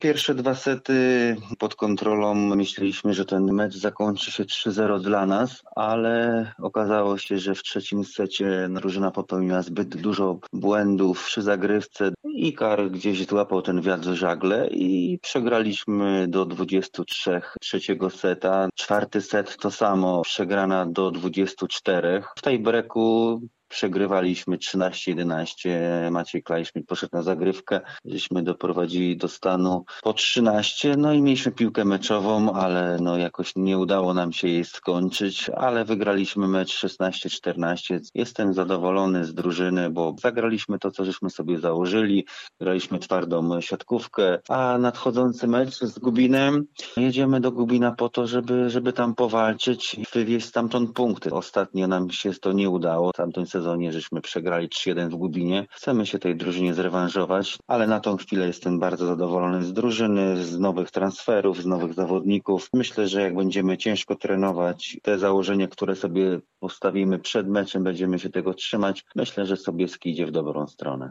Pierwsze dwa sety pod kontrolą myśleliśmy, że ten mecz zakończy się 3-0 dla nas, ale okazało się, że w trzecim secie drużyna popełniła zbyt dużo błędów przy zagrywce. Ikar gdzieś złapał ten wiatr w żagle i przegraliśmy do 23 trzeciego seta. Czwarty set to samo, przegrana do 24. W tej breku Przegrywaliśmy 13-11. Maciej Klajszmit poszedł na zagrywkę. Żeśmy doprowadzili do stanu po 13. No i mieliśmy piłkę meczową, ale no jakoś nie udało nam się jej skończyć, ale wygraliśmy mecz 16-14. Jestem zadowolony z drużyny, bo zagraliśmy to, co żeśmy sobie założyli. Graliśmy twardą siatkówkę, a nadchodzący mecz z Gubinem jedziemy do Gubina po to, żeby, żeby tam powalczyć i wywieźć stamtąd punkty. Ostatnio nam się to nie udało. Tamtym sezonie żeśmy przegrali 3-1 w Gubinie. Chcemy się tej drużynie zrewanżować, ale na tą chwilę jestem bardzo zadowolony z drużyny, z nowych transferów, z nowych zawodników. Myślę, że jak będziemy ciężko trenować, te założenia, które sobie postawimy przed meczem, będziemy się tego trzymać. Myślę, że Sobieski idzie w dobrą stronę.